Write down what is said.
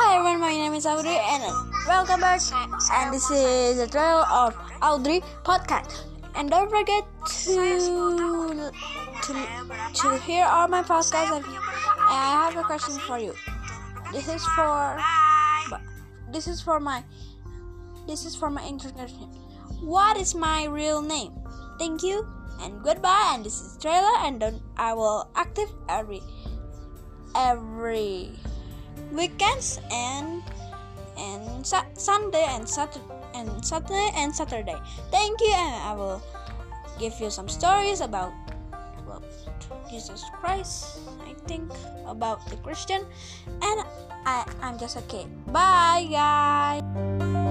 Hi everyone, my name is Audrey and welcome back. And this is the trail of Audrey podcast. And don't forget to to, to hear all my podcasts. And I have a question for you. This is for this is for my this is for my introduction. What is my real name? Thank you and goodbye. And this is trailer and I will active every every weekends and and Sunday and Saturday and Saturday and Saturday. Thank you, and I will give you some stories about well, Jesus Christ. I think about the Christian, and I I'm just kid. Bye, guys.